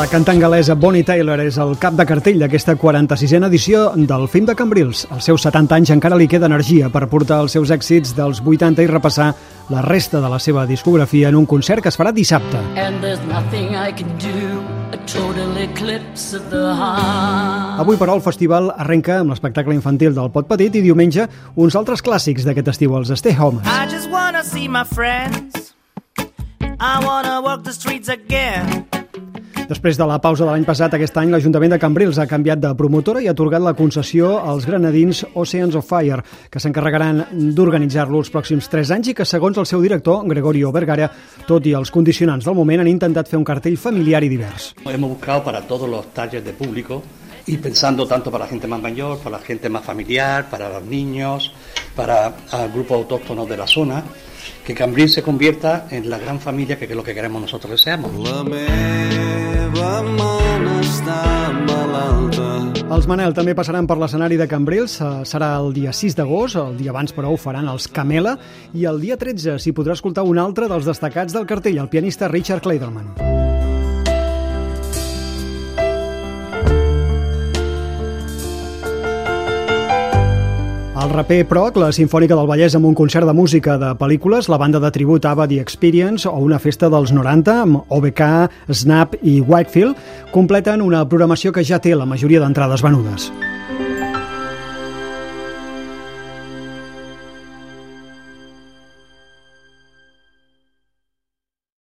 La cantant galesa Bonnie Taylor és el cap de cartell d'aquesta 46a edició del film de Cambrils. Als seus 70 anys encara li queda energia per portar els seus èxits dels 80 i repassar la resta de la seva discografia en un concert que es farà dissabte. And there's nothing I can do, a total eclipse of the heart. Avui, però, el festival arrenca amb l'espectacle infantil del Pot Petit i diumenge uns altres clàssics d'aquest estiu, els Stay Home. I just wanna see my friends. I wanna walk the streets again. Després de la pausa de l'any passat, aquest any l'Ajuntament de Cambrils ha canviat de promotora i ha atorgat la concessió als granadins Oceans of Fire, que s'encarregaran d'organitzar-lo els pròxims 3 anys i que, segons el seu director, Gregorio Vergara, tot i els condicionants del moment, han intentat fer un cartell familiar i divers. Hemos buscado para todos los talles de público y pensando tanto para la gente más mayor, para la gente más familiar, para los niños, para el grupo autóctonos de la zona, que Cambrils se convierta en la gran familia que es lo que queremos nosotros deseamos. La Els Manel també passaran per l'escenari de Cambrils, eh, serà el dia 6 d'agost, el dia abans però ho faran els Camela, i el dia 13 s'hi podrà escoltar un altre dels destacats del cartell, el pianista Richard Kleiderman. El raper Proc, la Sinfònica del Vallès amb un concert de música de pel·lícules, la banda de tribut Ava The Experience o una festa dels 90 amb OBK, Snap i Whitefield completen una programació que ja té la majoria d'entrades venudes.